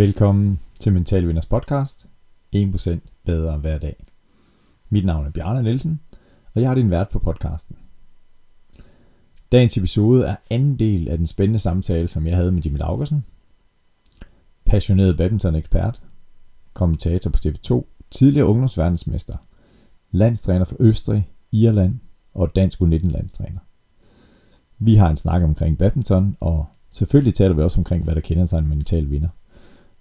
Velkommen til Mental Vinders podcast. 1% bedre hver dag. Mit navn er Bjarne Nielsen, og jeg er din vært på podcasten. Dagens episode er anden del af den spændende samtale, som jeg havde med Jimmy Laugersen. Passioneret badminton-ekspert, kommentator på TV2, tidligere ungdomsverdensmester, landstræner for Østrig, Irland og dansk U19-landstræner. Vi har en snak omkring badminton, og selvfølgelig taler vi også omkring, hvad der kender sig en mental vinder.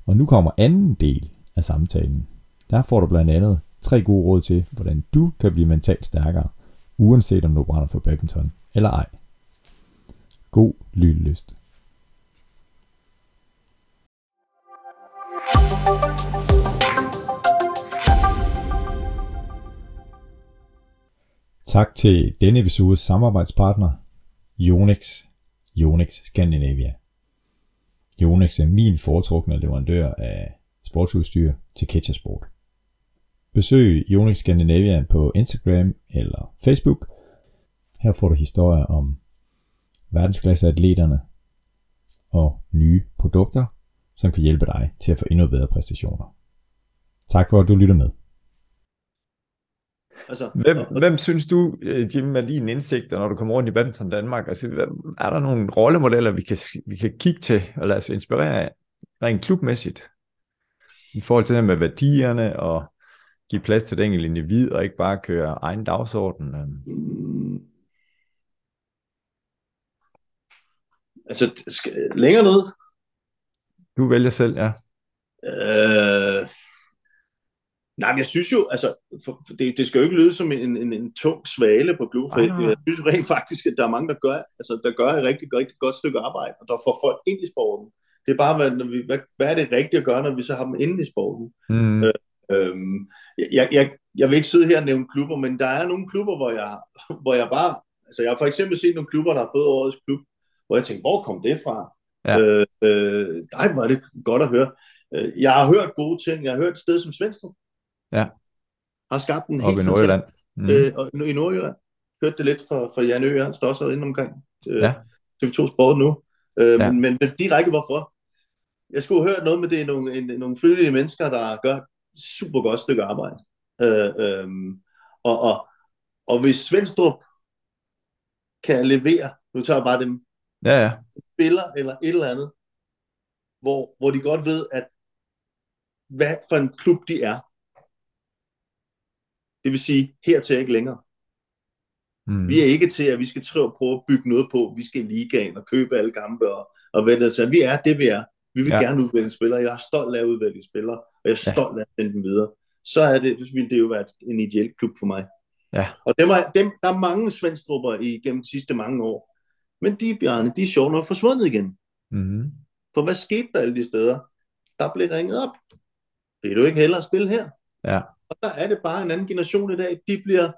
Og nu kommer anden del af samtalen. Der får du blandt andet tre gode råd til, hvordan du kan blive mentalt stærkere, uanset om du brænder for badminton eller ej. God lyttelyst. Tak til denne episodes samarbejdspartner, Yonex, Yonex Scandinavia. Yonex er min foretrukne leverandør af sportsudstyr til Ketchersport. Besøg Yonex Scandinavia på Instagram eller Facebook. Her får du historier om verdensklasseatleterne og nye produkter, som kan hjælpe dig til at få endnu bedre præstationer. Tak for at du lytter med. Altså, hvem, og, hvem synes du, øh, Jim, er din indsigt, når du kommer rundt i badminton Danmark? Altså, er der nogle rollemodeller, vi kan, vi kan kigge til og lade os inspirere af, rent klubmæssigt? I forhold til det med værdierne og give plads til det enkelte individ, og ikke bare køre egen dagsorden? Øhm. Altså, skal, længere ned? Du vælger selv, ja. Øh, Nej, men jeg synes jo, altså, for, det, det skal jo ikke lyde som en, en, en tung svale på klubforeningen. Jeg synes rent faktisk, at der er mange, der gør, altså, der gør et rigtig, rigtig godt stykke arbejde, og der får folk ind i sporten. Det er bare, hvad, når vi, hvad, hvad er det rigtige at gøre, når vi så har dem inde i sporten? Mm. Øh, øh, jeg, jeg, jeg vil ikke sidde her og nævne klubber, men der er nogle klubber, hvor jeg, hvor jeg bare, altså jeg har for eksempel set nogle klubber, der har fået årets klub, hvor jeg tænkte, hvor kom det fra? Ja. Øh, øh, ej, hvor er det godt at høre. Øh, jeg har hørt gode ting. Jeg har hørt et sted som Svendstrup, Ja. Har skabt en helt i Nordjylland. Mm. Øh, I Nordjylland. Hørte det lidt fra, fra Jan Øger, han står også inde omkring øh, ja. TV2 Sport nu. Øh, ja. men, men direkte hvorfor? Jeg skulle høre noget med det, nogle, en, nogle frivillige mennesker, der gør et super godt stykke arbejde. Øh, øh, og, og, og hvis Svendstrup kan levere, nu tager jeg bare dem, ja, ja. spiller eller et eller andet, hvor, hvor de godt ved, at hvad for en klub de er, det vil sige, hertil ikke længere. Mm. Vi er ikke til, at vi skal træve, prøve at bygge noget på. Vi skal lige ligaen og købe alle kampe og, og hvad det er. Vi er det, vi er. Vi vil ja. gerne udvikle spillere. Jeg er stolt af at udvikle spillere, og jeg er stolt ja. af at sende dem videre. Så er det, så vil det jo være en ideel klub for mig. Ja. Og dem er, dem, der er mange svendstrupper i gennem de sidste mange år. Men de, Bjarne, de er sjovt nok forsvundet igen. Mm. For hvad skete der alle de steder? Der blev ringet op. Vil du ikke hellere spille her? Ja. Og der er det bare en anden generation i dag, de bliver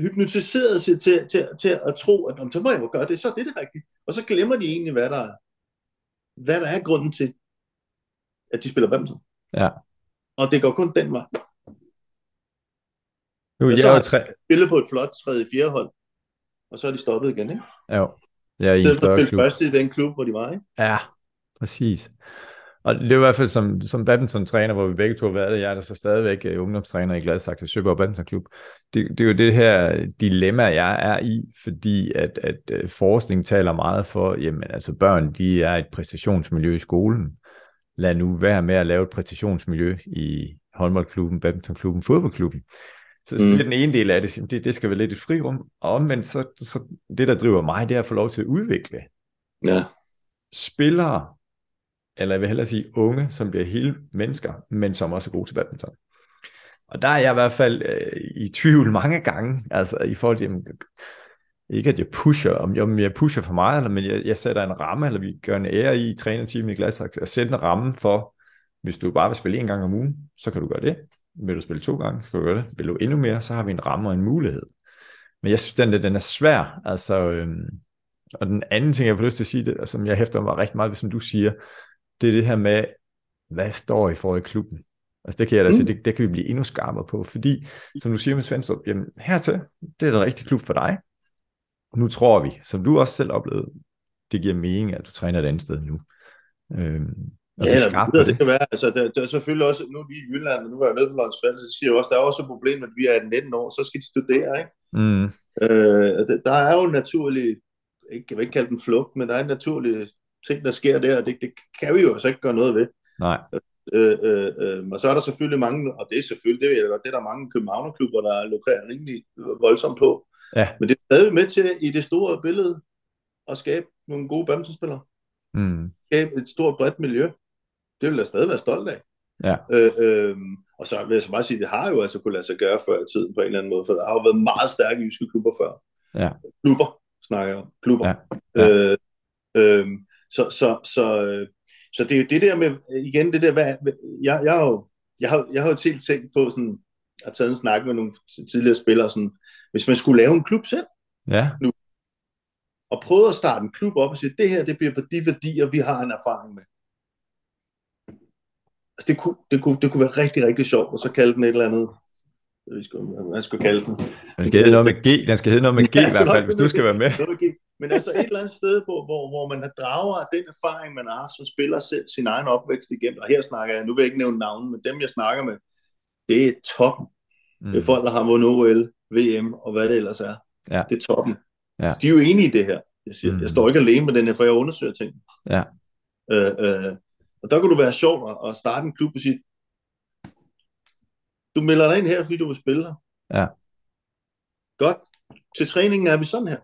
hypnotiseret til, til, til, til at tro, at om så må jeg jo gøre det, så er det det rigtige. Og så glemmer de egentlig, hvad der er, hvad der er grunden til, at de spiller badminton. Ja. Og det går kun den vej. Nu, jeg så har tre... spillet på et flot tredje fjerde hold, og så er de stoppet igen, ikke? Jo. Ja, i en større klub. først i den klub, hvor de var, ikke? Ja, præcis. Og det er i hvert fald som, som badminton-træner, hvor vi begge to har været, jeg er der så stadigvæk uh, ungdomstræner i Gladsaxe Søborg Badminton Klub. Det, det er jo det her dilemma, jeg er i, fordi at, at uh, forskning taler meget for, jamen altså børn, de er et præstationsmiljø i skolen. Lad nu være med at lave et præstationsmiljø i håndboldklubben, badmintonklubben, fodboldklubben. Så, mm. så det er den ene del af det, det, det skal være lidt et frirum. Og omvendt, så, så det, der driver mig, det er at få lov til at udvikle ja. spillere, eller jeg vil hellere sige unge, som bliver hele mennesker, men som også er gode til badminton. Og der er jeg i hvert fald øh, i tvivl mange gange, altså i forhold til, jamen, ikke at jeg pusher, om jeg, om jeg pusher for meget, eller, men jeg, jeg sætter en ramme, eller vi gør en ære i trænerteamet i glas, at sætte en ramme for, hvis du bare vil spille en gang om ugen, så kan du gøre det. Vil du spille to gange, så kan du gøre det. Vil du endnu mere, så har vi en ramme og en mulighed. Men jeg synes, den, den er svær. Altså, øhm, og den anden ting, jeg får lyst til at sige, det, som jeg hæfter mig rigtig meget, som du siger, det er det her med, hvad står I for i klubben? Altså det kan jeg da mm. sige, det, det kan vi blive endnu skarpere på, fordi som du siger med Svendstrup, jamen hertil, det er den rigtige klub for dig. Nu tror vi, som du også selv oplevede, det giver mening, at du træner et andet sted nu. Øh, og ja, det, det, det kan være. Altså, der, der er selvfølgelig også, nu lige i Jylland, nu var jeg nede på Lonsfald, så siger jeg også, der er også et problem, at vi er 19 år, så skal de studere, ikke? Mm. Øh, der er jo en naturlig, ikke, jeg vil ikke kalde den flugt, men der er en naturlig ting, der sker der, og det, det kan vi jo altså ikke gøre noget ved. Nej. Øh, øh, øh, og så er der selvfølgelig mange, og det er selvfølgelig, det ved jeg godt, det er der mange københavnerklubber, der lukrer rimelig voldsomt på. Ja. Men det er stadig med til i det store billede at skabe nogle gode badmintonspillere. Mm. Skabe et stort bredt miljø. Det vil jeg stadig være stolt af. Ja. Øh, øh, og så vil jeg så bare sige, det har jo altså kunne lade sig gøre før i tiden på en eller anden måde, for der har jo været meget stærke jyske klubber før. Ja. Klubber, snakker jeg om. Klubber. Ja. Ja. Øh, øh, så, så, så, så det er jo det der med, igen det der, hvad, jeg, jeg, har jo, jeg, har, jeg har jo helt tænkt på sådan, at tage en snak med nogle tidligere spillere, sådan, hvis man skulle lave en klub selv, ja. nu, og prøve at starte en klub op og sige, det her, det bliver på de værdier, vi har en erfaring med. Altså det kunne, det kunne, det kunne være rigtig, rigtig sjovt, og så kalde den et eller andet, jeg skal, hvad jeg skulle kalde den. Den skal hedde noget med G, den skal hedde noget med G i hvert fald, hvis du skal være med. Men altså et eller andet sted, hvor, hvor, hvor man drager af den erfaring, man har som spiller selv sin egen opvækst igennem, og her snakker jeg, nu vil jeg ikke nævne navnen, men dem jeg snakker med, det er toppen. Mm. Det er folk, der har vundet OL, VM og hvad det ellers er. Ja. Det er toppen. Ja. De er jo enige i det her. Jeg, siger, mm. jeg står ikke alene med den her, for jeg undersøger ting. Ja. Øh, øh, og der kunne du være sjov at starte en klub og sige, du melder dig ind her, fordi du vil spille her. Ja. Godt. Til træningen er vi sådan her.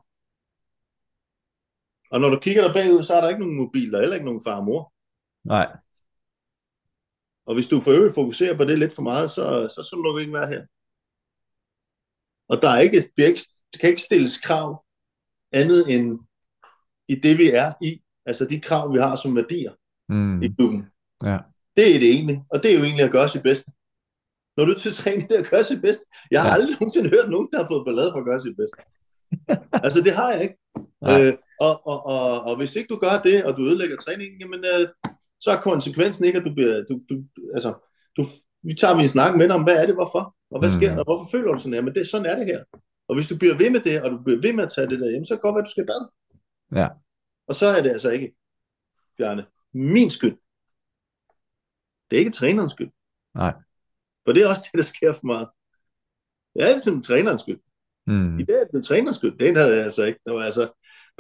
Og når du kigger der bagud, så er der ikke nogen mobil, der er heller ikke nogen far og mor. Nej. Og hvis du for øvrigt fokuserer på det lidt for meget, så, så skal du ikke være her. Og der er ikke, ikke, det kan ikke stilles krav andet end i det, vi er i. Altså de krav, vi har som værdier mm. i klubben. Ja. Det er det egentlig. Og det er jo egentlig at gøre sit bedste. Når du til træning, det er at gøre sit bedste. Jeg har ja. aldrig nogensinde hørt nogen, der har fået ballade for at gøre sit bedste. altså det har jeg ikke. Øh, og, og, og, og hvis ikke du gør det, og du ødelægger træningen, jamen, øh, så er konsekvensen ikke, at du bliver, du, du, altså, du, vi tager vi en snak med dig om, hvad er det, hvorfor, og hvad sker mm. der, hvorfor føler du sådan her, men det, sådan er det her. Og hvis du bliver ved med det, og du bliver ved med at tage det der hjem, så kan det godt være, at du skal bade. Ja. Og så er det altså ikke, Bjarne, min skyld. Det er ikke trænerens skyld. Nej. For det er også det, der sker for mig. Det er altid trænerens skyld. Mm. I dag er det trænerens skyld. Det havde jeg altså ikke. Det var altså,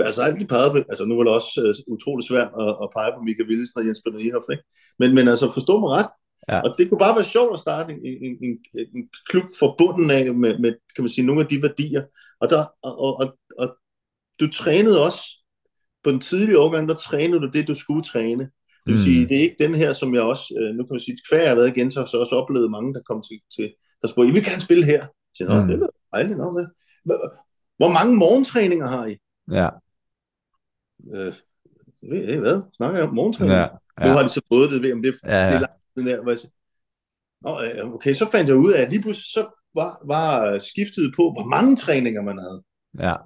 altså altid peget på, altså nu var det også uh, utrolig svært at, at pege på Mika Wilson og Jens Peter ikke? Men, men altså forstå mig ret. Ja. Og det kunne bare være sjovt at starte en, en, en, en klub forbundet af med, med, kan man sige, nogle af de værdier. Og, der, og, og, og, og du trænede også, på den tidlige årgang, der trænede du det, du skulle træne. Det vil mm. sige, det er ikke den her, som jeg også, øh, nu kan man sige, hver jeg har været igen, så har jeg også oplevet mange, der kom til, til der spurgte, I vil gerne spille her. Så jeg, mm. det er dejligt nok. Hvor mange morgentræninger har I? Ja. Øh, ved, hvad? Snakker jeg om morgentræning? Ja, ja. Nu har de så fået det ved, om det, ja, ja. det er langt siden der. Hvor jeg siger, Nå, okay, så fandt jeg ud af, at lige pludselig så var, var skiftet på, hvor mange træninger man havde. Ja.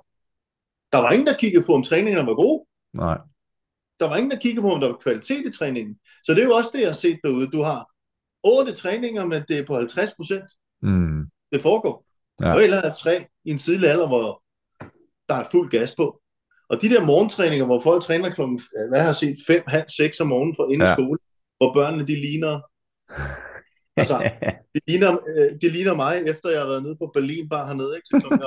Der var ingen, der kiggede på, om træningerne var gode. Nej. Der var ingen, der kiggede på, om der var kvalitet i træningen. Så det er jo også det, jeg har set derude. Du har otte træninger, men det er på 50 procent. Mm. Det foregår. Ja. Og ellers er tre i en tidlig alder, hvor der er fuld gas på. Og de der morgentræninger, hvor folk træner klokken, hvad har jeg set, 5, halv 6 om morgenen for inden ja. skole, hvor børnene de ligner, altså, de ligner, øh, de ligner mig, efter jeg har været nede på Berlin bare hernede, ikke, til klokken,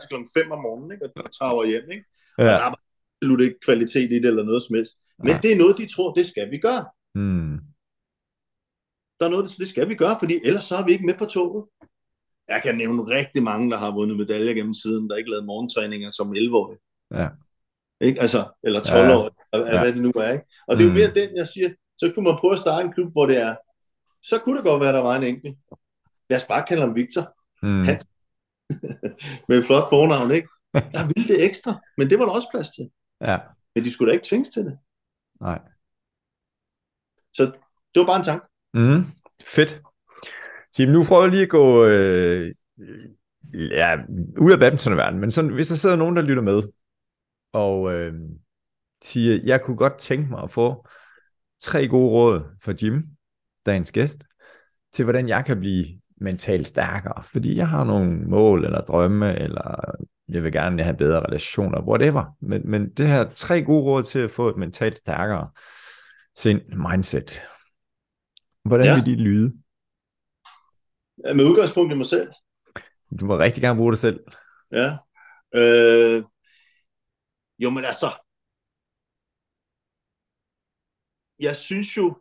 til klokken 5 om morgenen, ikke, og traver hjem, ikke? Ja. Og der er absolut ikke kvalitet i det, eller noget som helst. Men ja. det er noget, de tror, det skal vi gøre. Mm. Der er noget, det skal vi gøre, fordi ellers så er vi ikke med på toget. Jeg kan nævne rigtig mange, der har vundet medaljer gennem tiden, der ikke lavede morgentræninger som 11-årige. Ja. Ikke? Altså, eller 12 år, ja. ja. hvad det nu er. Ikke? Og det er jo mere mm. den, jeg siger, så kunne man prøve at starte en klub, hvor det er, så kunne det godt være, at der var en enkelt. Lad os bare kalde ham Victor. Mm. Hans. Med et flot fornavn, ikke? Der ville det ekstra, men det var der også plads til. Ja. Men de skulle da ikke tvinges til det. Nej. Så det var bare en tanke. Mm. Fedt. Tim, nu prøver jeg lige at gå øh, ja, ud af badmintonverdenen, men sådan, hvis der sidder nogen, der lytter med, og øh, siger, jeg kunne godt tænke mig at få tre gode råd for Jim, dagens gæst, til hvordan jeg kan blive mentalt stærkere, fordi jeg har nogle mål eller drømme, eller jeg vil gerne have bedre relationer, whatever. Men, men det her tre gode råd til at få et mentalt stærkere sind, mindset. Hvordan Ja. vil de lyde? Med udgangspunkt i mig selv. Du må rigtig gerne bruge det selv. Ja. Øh, jo, men altså, jeg synes jo,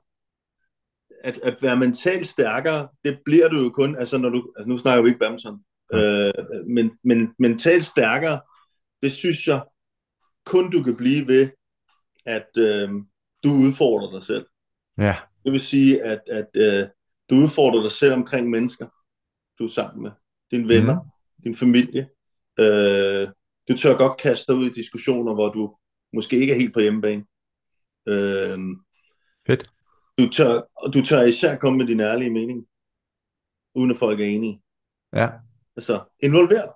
at, at være mentalt stærkere, det bliver du jo kun, altså når du, altså nu snakker vi ikke badminton, øh, men, men mentalt stærkere, det synes jeg kun du kan blive ved, at øh, du udfordrer dig selv. Ja. Det vil sige, at, at øh, du udfordrer dig selv omkring mennesker, du er sammen med. Dine venner, mm. din familie. Øh, du tør godt kaste dig ud i diskussioner, hvor du måske ikke er helt på hjemmebane. Øh, Fedt. du, tør, og du tør især komme med din ærlige mening, uden at folk er enige. Ja. Altså, involver dig.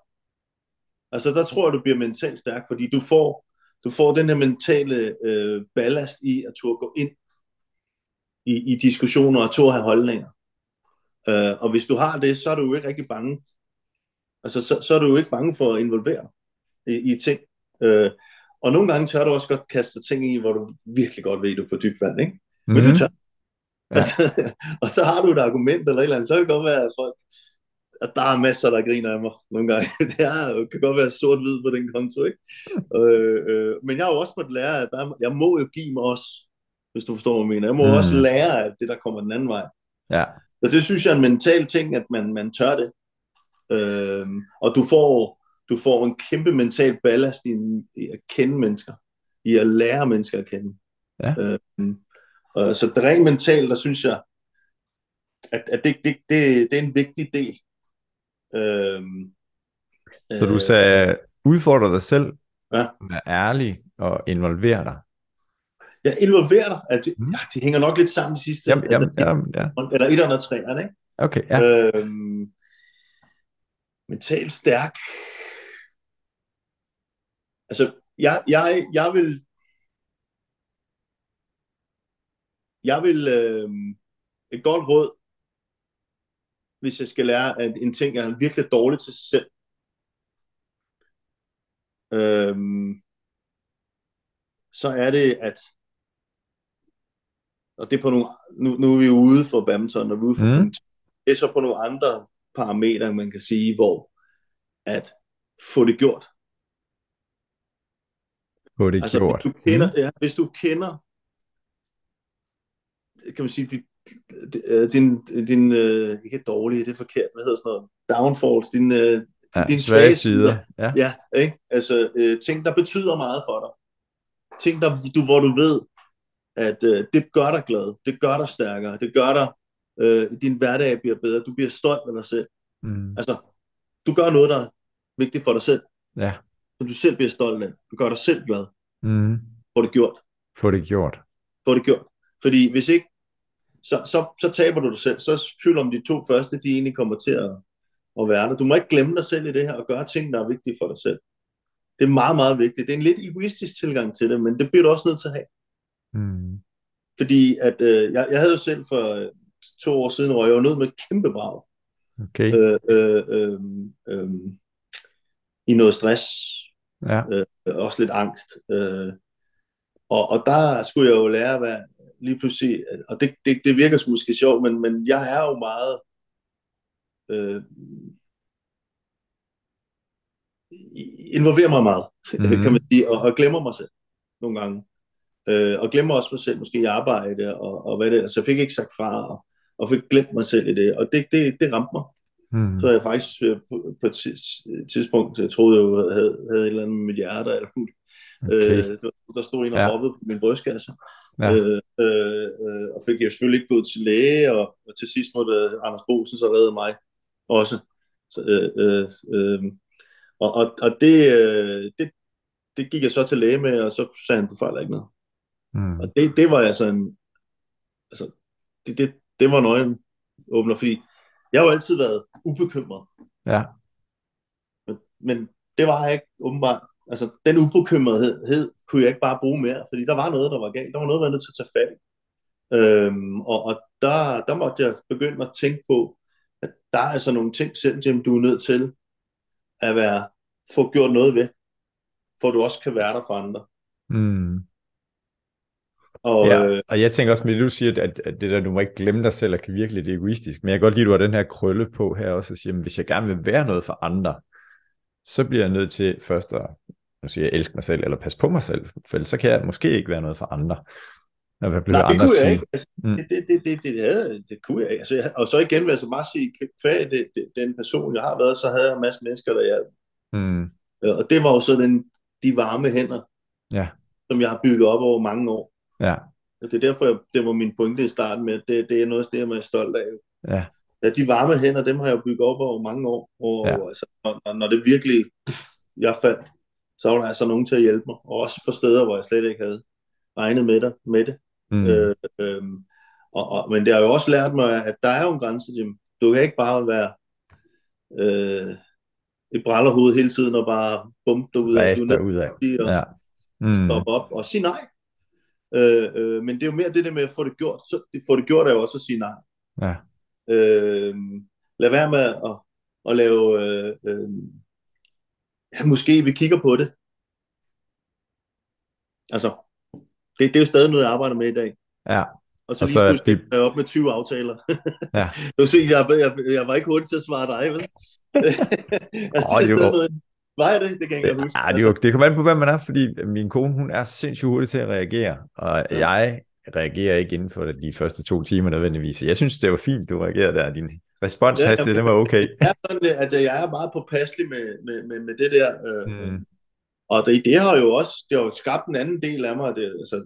Altså, der tror jeg, du bliver mentalt stærk, fordi du får, du får den her mentale øh, ballast i at turde gå ind i, i diskussioner og turde have holdninger. Øh, og hvis du har det, så er du jo ikke rigtig bange. Altså, så, så er du jo ikke bange for at involvere dig i, i ting. Øh, og nogle gange tør du også godt kaste ting i, hvor du virkelig godt ved, du er på dybt vand, ikke? Men Mhm. du tør. Ja. Altså, og så har du et argument eller et eller andet, så kan det godt være, at folk, at der er masser, der griner af mig nogle gange. Det er, kan godt være sort-hvid på den konto, ikke? øh, øh, men jeg har jo også måttet lære, at der, er- jeg må jo give mig også, hvis du forstår, hvad jeg mener. Jeg må Mm. også lære af det, der kommer den anden vej. Ja. Og det synes jeg er en mental ting, at man, man tør det. Øh, og du får, du får en kæmpe mental ballast i, i at kende mennesker. I at lære mennesker at kende. Ja. Øh, og så det rent mentalt, der synes jeg, at, at det, det, det, det er en vigtig del. Øhm, Så du sagde, udfordre dig selv, Ja. vær ærlig og involver dig. Jeg involverer dig. At, Mm. ja, de hænger nok lidt sammen sidste. Jamen, jamen, jamen, ja. Eller et eller træerne, ikke? Okay, ja. Øhm, mentalt stærk. Altså, jeg, jeg, jeg vil... Jeg vil... Øh, et godt råd, hvis jeg skal lære at en ting, er virkelig dårlig til selv. Øhm, så er det, at og det er på nogle, nu, nu er vi ude for badminton, og vi ude for mm. det er så på nogle andre parametre, man kan sige, hvor at få det gjort. Få det Altså, gjort. hvis du kender, ja, hvis du kender, kan man sige, dit, øh, din, din øh, ikke dårlige, det er forkert, hvad hedder sådan noget, downfalls, din, øh, ja, dine svage svage sider. Ja. Ja, ikke? Altså øh, ting, der betyder meget for dig. Ting, der, du, hvor du ved, at øh, det gør dig glad, det gør dig stærkere, det gør dig, øh, din hverdag bliver bedre, du bliver stolt af dig selv. Mm. Altså, du gør noget, der er vigtigt for dig selv, ja. Som du selv bliver stolt af. Du gør dig selv glad. Mm. Få det gjort. Få det gjort. Få det gjort. Fordi hvis ikke, så, så, så taber du dig selv. Så er tvivl om de to første, de egentlig kommer til at, at være der. Du må ikke glemme dig selv i det her, og gøre ting, der er vigtige for dig selv. Det er meget, meget vigtigt. Det er en lidt egoistisk tilgang til det, men det bliver du også nødt til at have. Mm. Fordi at, øh, jeg, jeg havde jo selv for øh, to år siden, hvor jeg var nødt med kæmpe brag. Okay. Øh, øh, øh, øh, I noget stress, Ja. øh, også lidt angst. Øh, og, og der skulle jeg jo lære være lige pludselig, og det, det, det virker som måske sjovt, men, men jeg er jo meget øh, involverer mig meget, Mhm. mm. kan man sige, og, og glemmer mig selv nogle gange. Øh, og glemmer også mig selv, måske i arbejde, og, og hvad det er. Så jeg fik ikke sagt fra, og, og fik glemt mig selv i det, og det, det, det ramte mig. Mm. Så jeg faktisk øh, på, et tids- tidspunkt, jeg troede jeg havde, havde et eller andet med mit hjerte, eller Okay. øh, der, stod en og Ja. hoppede på min brystkasse, Ja. øh, øh, øh, og fik jeg selvfølgelig ikke gået til læge, og, og til sidst måtte Anders Bosen så redde mig også. Så, øh, øh, øh, og og, og det, øh, det, det gik jeg så til læge med, og så sagde han, du fejler ikke noget. Mm. Og det, det var altså en, altså, det, det, det var en øjen åbner, fordi jeg har jo altid været ubekymret, Ja. men, men det var jeg ikke åbenbart. Altså, den ubekymrethed kunne jeg ikke bare bruge mere, fordi der var noget, der var galt. Der var noget, jeg var nødt til at tage fat i. Øhm, og og der, der måtte jeg begynde at tænke på, at der er altså nogle ting selv, Jim, du er nødt til at være, få gjort noget ved, for du også kan være der for andre. Mm. Og, ja, øh, og jeg tænker også, med du siger, at, at det der, du må ikke glemme dig selv, og kan virkelig det egoistisk, men jeg kan godt lide, at du har den her krølle på her også, og siger, at hvis jeg gerne vil være noget for andre, så bliver jeg nødt til først at, nu siger jeg, elske mig selv, eller passe på mig selv, for så kan jeg måske ikke være noget for andre. Når jeg bliver Nej, det kunne jeg ikke. Altså, mm. det, det, det, det, det, havde, det kunne jeg ikke. Altså, jeg, og så igen vil jeg så bare sige, kvæg det, det, den person, jeg har været, så havde jeg en masse mennesker, der hjalp. Mm. Og det var jo så den, de varme hænder, ja. som jeg har bygget op over mange år. Ja. Og det er derfor, jeg, det var min pointe i starten med, at det, det er noget, det jeg er stolt af. Ja. ja. de varme hænder, dem har jeg bygget op over mange år. Og ja. altså, når, når det virkelig, pff, jeg faldt, så var der altså nogen til at hjælpe mig. Og også for steder, hvor jeg slet ikke havde regnet med, det, med det. Mm. Øh, øh, og, og, men det har jo også lært mig, at der er jo en grænse, Jim. Du kan ikke bare være øh, et brællerhoved hele tiden og bare bumpe dig ud af. Er ud af. Og ja. mm. stoppe op og sige nej. Øh, øh, men det er jo mere det der med at få det gjort. Så, få det gjort er jo også at sige nej. Ja. Øh, lad være med at, at lave... Øh, øh, ja, måske vi kigger på det. Altså, det, det er jo stadig noget, jeg arbejder med i dag. Ja. Og så og lige pludselig det... op med 20 aftaler. ja. du se, jeg, jeg, jeg var ikke hurtigt til at svare dig, vel? altså, oh, det er noget, var jeg det? Det kan jeg ikke huske. Ja, det, altså. det kommer an på, hvem man er, fordi min kone, hun er sindssygt hurtig til at reagere, og ja. jeg reagerer ikke inden for de første to timer nødvendigvis. Jeg synes, det var fint, du reagerede der. Din respons ja, det var okay. Det er sådan, at jeg er meget påpasselig med, med, med, med det der. Øh, mm. Og det, det har jo også det har jo skabt en anden del af mig. Det, altså,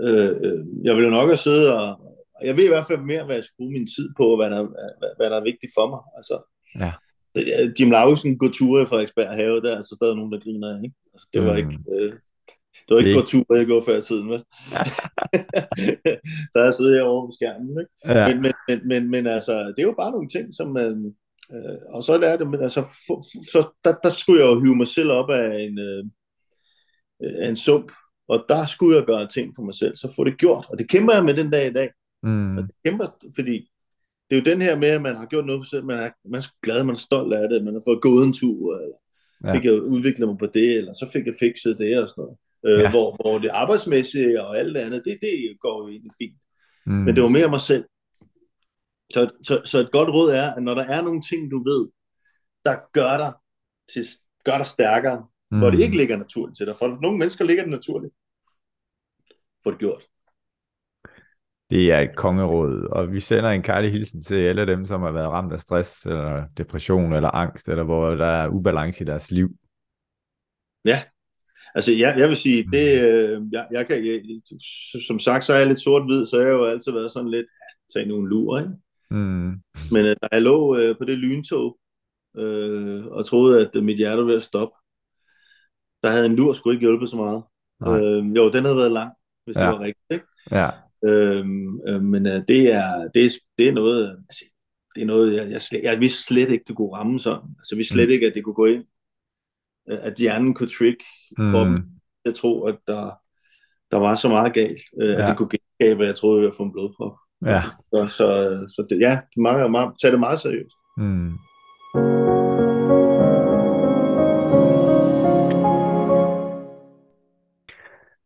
øh, øh, jeg vil jo nok have siddet og... Jeg ved i hvert fald mere, hvad jeg skal bruge min tid på, og hvad der, hvad, hvad der er vigtigt for mig. Altså, ja. Jim Lausen går ture i Frederiksberg have, der er altså stadig nogen, der griner, ikke? Altså, det var mm. ikke... Øh, det var ikke på tur, jeg går før i tiden, vel? der er siddet her over på skærmen, ikke? Ja. Men, men, men, men, men altså, det er jo bare nogle ting, som man... Øh, og så er det, men altså, for, så der, der skulle jeg jo hive mig selv op af en, øh, af en sump, og der skulle jeg gøre ting for mig selv, så få det gjort. Og det kæmper jeg med den dag i dag. Mm. Og det kæmper, fordi det er jo den her med, at man har gjort noget for sig, man er, man er glad, man er stolt af det, man har fået gået en tur, eller ja. fik jeg udviklet mig på det, eller så fik jeg fikset det og sådan noget. Øh, ja. hvor, hvor det arbejdsmæssige og alt det andet, det, det går jo egentlig fint. Mm. Men det var mere mig selv. Så, så, så et godt råd er, at når der er nogle ting, du ved, der gør dig, til, gør dig stærkere, mm. hvor det mm. ikke ligger naturligt til dig. For nogle mennesker ligger det naturligt. Få det gjort. Det er et kongeråd, og vi sender en kærlig hilsen til alle dem, som har været ramt af stress, eller depression, eller angst, eller hvor der er ubalance i deres liv. Ja, altså jeg, jeg vil sige, det, øh, jeg, jeg kan, jeg, som sagt, så er jeg lidt sort-hvid, så jeg har jo altid været sådan lidt, tag nogle lurer, ikke? Mm. Men øh, jeg lå øh, på det lyntog, øh, og troede, at mit hjerte var ved at stoppe, der havde en lur skulle ikke hjulpet så meget. Øh, jo, den havde været lang, hvis ja. det var rigtigt, ikke? Ja. Øhm, øh, men øh, det, er, det, er, det er noget, altså, det er noget, jeg, jeg, slet, jeg vidste slet ikke, det kunne ramme sådan. Altså, vi slet mm. ikke, at det kunne gå ind, øh, at hjernen kunne trick mm. kroppen. Jeg tror, at der, der var så meget galt, øh, ja. at det kunne genskabe, at jeg troede, at jeg få en blodprop. Ja. Så, så, så det, ja, mange, mange, tager det meget seriøst. Mm.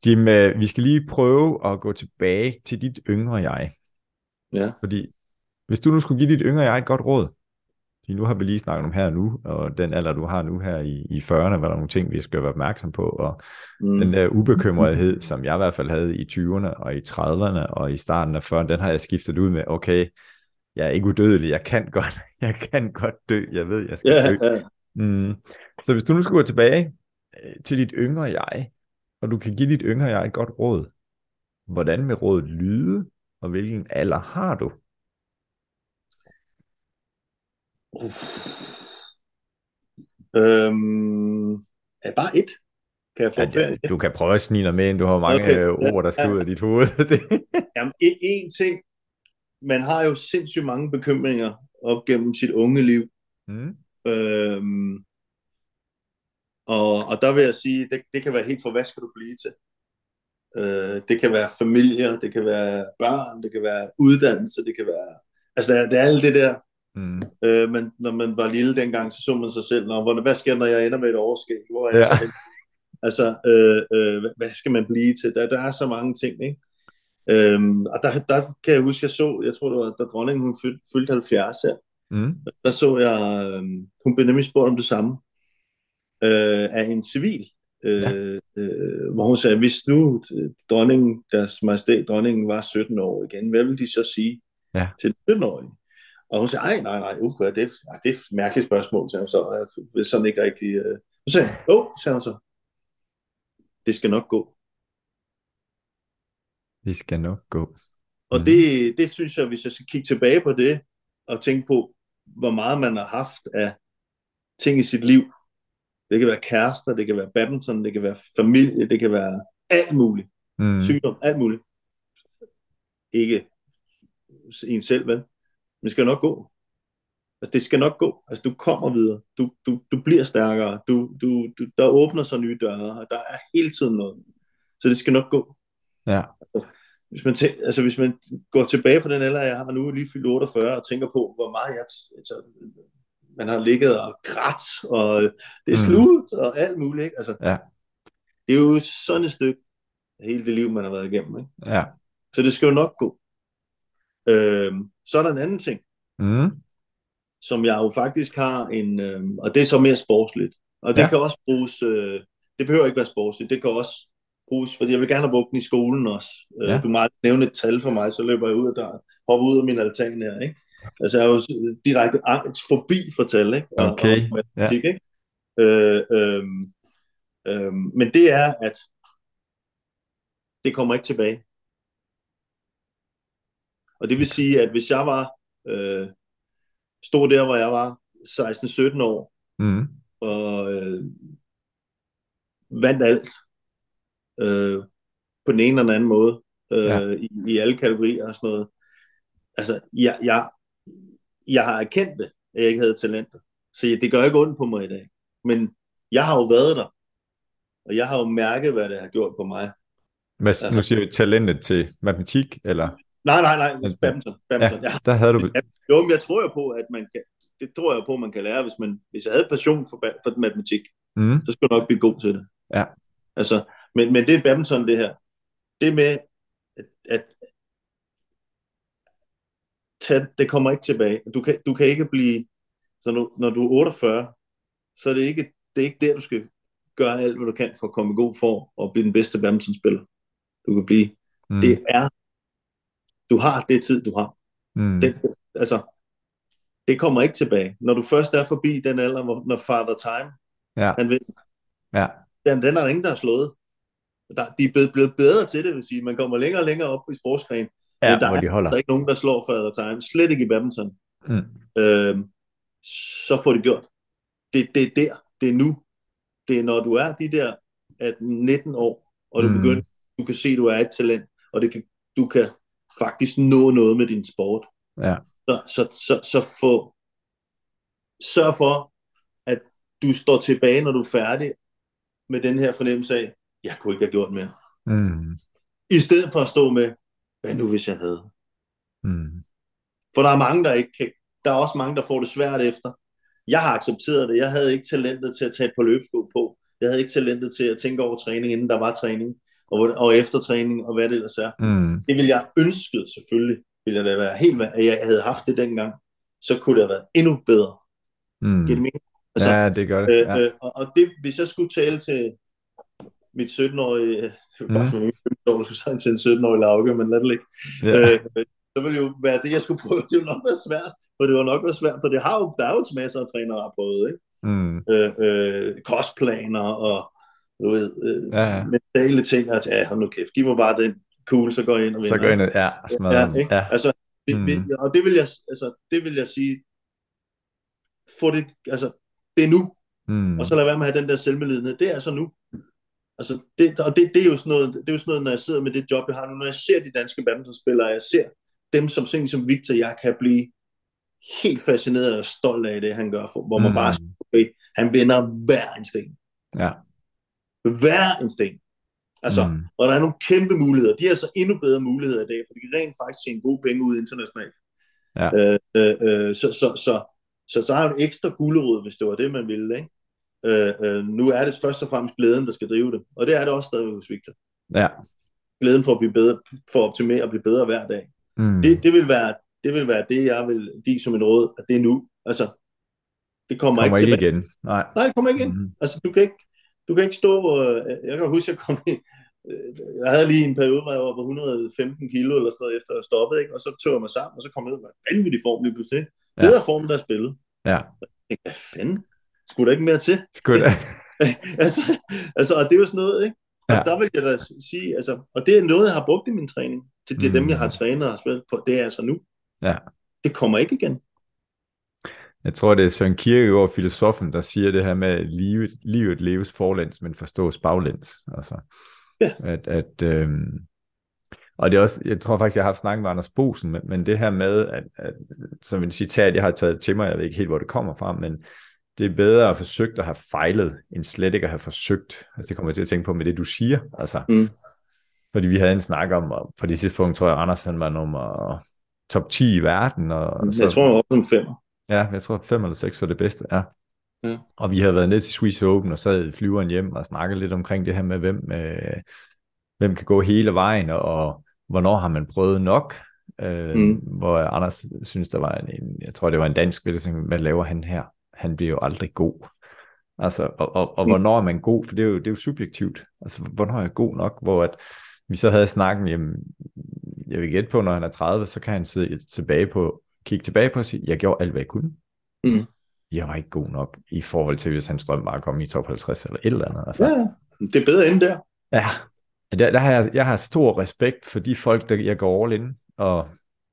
Jim, øh, vi skal lige prøve at gå tilbage til dit yngre jeg. Ja. Fordi hvis du nu skulle give dit yngre jeg et godt råd, fordi nu har vi lige snakket om her nu, og den alder, du har nu her i, i 40'erne, var der nogle ting, vi skal være opmærksom på, og mm. den der ubekymrethed, som jeg i hvert fald havde i 20'erne og i 30'erne og i starten af 40'erne, den har jeg skiftet ud med, okay, jeg er ikke udødelig, jeg kan godt, jeg kan godt dø, jeg ved, jeg skal yeah. dø. Mm. Så hvis du nu skulle gå tilbage øh, til dit yngre jeg, og du kan give dit yngre jeg et godt råd. Hvordan vil rådet lyde, og hvilken alder har du? Øhm, er bare et? Kan jeg få ja, flere? Du kan prøve at snige dig med, du har mange okay. ord, der skal ja. ud af dit hoved. Jamen, en, en ting. Man har jo sindssygt mange bekymringer op gennem sit unge liv. Mm. Øhm, og, og der vil jeg sige, det, det kan være helt for, hvad skal du blive til? Øh, det kan være familier, det kan være børn, det kan være uddannelse, det kan være... Altså, det er, det er alt det der. Mm. Øh, men når man var lille dengang, så så man sig selv, Nå, hvad sker når jeg ender med et overskæg? Hvor er ja. jeg så Altså, øh, øh, hvad skal man blive til? Der, der er så mange ting, ikke? Øhm, og der, der kan jeg huske, jeg så, jeg tror det var, da dronningen hun fyldte, fyldte 70 her, Mm. der så jeg, øhm, hun blev nemlig spurgt om det samme, øh, af en civil, øh, Ja. øh, hvor hun sagde, hvis nu øh, dronningen, deres majestæt, dronningen var 17 år igen, hvad vil de så sige Ja. til den 17-årige? Og hun sagde, ej, nej, nej, uh, det, er, det er et mærkeligt spørgsmål, sagde hun så, og jeg vil sådan ikke rigtig... Øh. Så sagde jeg, åh, sagde hun så, det skal nok gå. Vi skal nok gå. Og Mhm. det, det synes jeg, hvis jeg skal kigge tilbage på det, og tænke på, hvor meget man har haft af ting i sit liv. Det kan være kærester, det kan være badminton, det kan være familie, det kan være alt muligt. Mm. Sygdom, alt muligt. Ikke en selv, vel? Men det skal nok gå. Altså, det skal nok gå. Altså, du kommer videre. Du, du, du bliver stærkere. Du, du, du, der åbner sig nye døre, og der er hele tiden noget. Så det skal nok gå. Ja. hvis man, tæ- altså hvis man går tilbage fra den alder, jeg har nu, lige fyldt 48, og tænker på, hvor meget jeg, altså, man har ligget og grædt, og det er Mm. slut, og alt muligt. Ikke? Altså, Ja. Det er jo sådan et stykke hele det liv, man har været igennem. Ikke? Ja. Så det skal jo nok gå. Øhm, så er der en anden ting, Mm. som jeg jo faktisk har en, øhm, og det er så mere sportsligt. Og det Ja. kan også bruges, øh, det behøver ikke være sportsligt, det kan også bruges, fordi jeg vil gerne have brugt den i skolen også. Øh, Ja. Du må nævne et tal for mig, så løber jeg ud af døren, hopper ud af min altan her, ikke? Altså jeg er jo direkte angst forbi for tal, ikke? Og, Okay, og matematik, ikke? Øh, øhm, øhm, men det er, at det kommer ikke tilbage. Og det vil sige, at hvis jeg var øh, stod der, hvor jeg var 16-17 år, Mm. og øh, vandt alt øh, på den ene eller den anden måde øh, Ja. ja. i, i alle kategorier og sådan noget. Altså, jeg, jeg, jeg har erkendt det, at jeg ikke havde talenter. Så det gør ikke ondt på mig i dag. Men jeg har jo været der, og jeg har jo mærket, hvad det har gjort på mig. Hvad, Altså- nu siger vi talentet til matematik, eller? Nej, nej, nej, Altså, badminton. badminton. Ja. Der havde du... Jo, men jeg tror jo på, at man kan, det tror jeg på, man kan lære, hvis, man, hvis jeg havde passion for, for matematik. Mm. så skal du nok blive god til det. Ja. Altså, men, men det er badminton, det her. Det med, at, at tage, det kommer ikke tilbage. Du kan, du kan ikke blive, så nu, når du er 48, så er det ikke, det er ikke der, du skal gøre alt, hvad du kan for at komme i god form og blive den bedste badmintonspiller, du kan blive. Mm. Det er, du har det tid, du har. mm. Det, altså, det kommer ikke tilbage. Når du først er forbi den alder, hvor, når Father Time, Ja. han vil, Ja. den, den er der ingen, der har slået. Der, de er blevet, blevet bedre til det, vil sige. Man kommer længere og længere op i sportsgren. Ja, men der hvor de holder. der er ikke nogen, der slår Father Time. Slet ikke i badminton. Mm. Øhm, så får det gjort. Det, det er der. Det er nu. Det er når du er de der 18-19 år, og du Mm. begynder, du kan se, at du er et talent, og det kan, du kan faktisk nå noget med din sport. Ja. Så, så, så, så få, sørg for, at du står tilbage, når du er færdig med den her fornemmelse af, jeg kunne ikke have gjort mere. Mm. I stedet for at stå med, hvad nu hvis jeg havde? Mm. For der er mange, der ikke kan, der er også mange, der får det svært efter. Jeg har accepteret det. Jeg havde ikke talentet til at tage et par løbesko på. Jeg havde ikke talentet til at tænke over træning, inden der var træning, og, og efter træning, og hvad det ellers er. Mm. Det ville jeg ønske, selvfølgelig, ville jeg da være helt, at jeg havde haft det dengang, så kunne det have været endnu bedre. Mm. Giver det mening? Altså, Ja, det gør det. Øh, Ja. øh, og, og det, hvis jeg skulle tale til mit 17-årige, det Mm. faktisk mm. min 15 år, skulle sige til en 17-årig Lauke, men lad det ligge. Ja. Øh, så ville jo være det, jeg skulle prøve. Det ville nok være svært, for det var nok være svært, for det har jo, der er jo masser af trænere, der har prøvet, ikke? Mm. Øh, øh, kostplaner og du ved, øh, Ja, ja. mentale ting, altså, ja, hold nu kæft, giv mig bare den cool, så går jeg ind og vinder. Så går ind og ja, smadrer Ja, ikke? Ja. Altså, det, Mm. mm. og det vil jeg, altså, det vil jeg sige, få det, altså, det er nu, Mm. og så lad være med at have den der selvmedlidenhed. Det er altså nu. Altså, det, og det, det, er jo sådan noget, det er jo sådan noget, når jeg sidder med det job, jeg har nu, når jeg ser de danske badmintonspillere, jeg ser dem som sådan som Victor, jeg kan blive helt fascineret og stolt af det, han gør, for, hvor man Mm. bare siger, okay, han vinder hver en sten. Ja. Hver en sten. Altså, Mm. og der er nogle kæmpe muligheder. De har så endnu bedre muligheder i dag, for de kan rent faktisk tjene gode penge ud internationalt. Ja. Øh, øh, øh, så, så, så, så, så er jo en ekstra gulerod, hvis det var det, man ville. Ikke? Øh, øh, nu er det først og fremmest glæden, der skal drive det. Og det er det også stadig hos Victor. Ja. glæden for at blive bedre, for at optimere og blive bedre hver dag. Mm. Det, det, vil være, det vil være det, jeg vil give som en råd, at det er nu. Altså, det kommer, kommer ikke, ikke igen. Nej. Nej, det kommer ikke ind. Mm. Altså, du kan ikke, du kan ikke stå, og, jeg kan huske, jeg kom i, jeg havde lige en periode, hvor jeg var på 115 kilo eller sådan noget, efter at stoppet, ikke? og så tog jeg mig sammen, og så kom jeg ud med vanvittig form lige pludselig. Ja. Det er formen, der er spillet. Ja. Jeg tænkte, hvad fanden? Skulle der ikke mere til? Skulle der? altså, altså, og det er jo sådan noget, ikke? Og ja. der vil jeg da sige, altså, og det er noget, jeg har brugt i min træning, til det mm. dem, jeg har trænet og spillet på, det er altså nu. Ja. Det kommer ikke igen. Jeg tror, det er Søren Kierkegaard, filosofen, der siger det her med, at livet, livet leves forlæns, men forstås baglæns. Altså, ja. at, at, øhm, og det er også, jeg tror faktisk, jeg har haft snakket med Anders Bosen, men, men det her med, at, at, som en citat, jeg har taget til mig, jeg ved ikke helt, hvor det kommer fra, men det er bedre at forsøge at have fejlet, end slet ikke at have forsøgt. Altså, det kommer jeg til at tænke på med det, du siger. Altså, mm. Fordi vi havde en snak om, og på det tidspunkt tror jeg, Anders han var nummer top 10 i verden. Og, jeg så, tror, han var nummer 5. Ja, jeg tror 5 eller 6 var det bedste, ja. ja. Og vi havde været ned til Swiss Open, og så havde flyveren hjem og snakket lidt omkring det her med, hvem, øh, hvem kan gå hele vejen, og, hvornår har man prøvet nok. Øh, mm. Hvor Anders synes, der var en, en, jeg tror det var en dansk, hvad laver han her? Han bliver jo aldrig god. Altså, og, og, og mm. hvornår er man god? For det er, jo, det er jo subjektivt. Altså, hvornår er jeg god nok? Hvor at vi så havde snakken, jamen, jeg vil gætte på, når han er 30, så kan han sidde tilbage på, kigge tilbage på og sige, jeg gjorde alt, hvad jeg kunne. Mm. Jeg var ikke god nok i forhold til, hvis hans drøm bare kom i top 50 eller et eller andet. Altså. Ja, det er bedre end der. Ja, der, der har jeg, jeg har stor respekt for de folk, der jeg går all in, og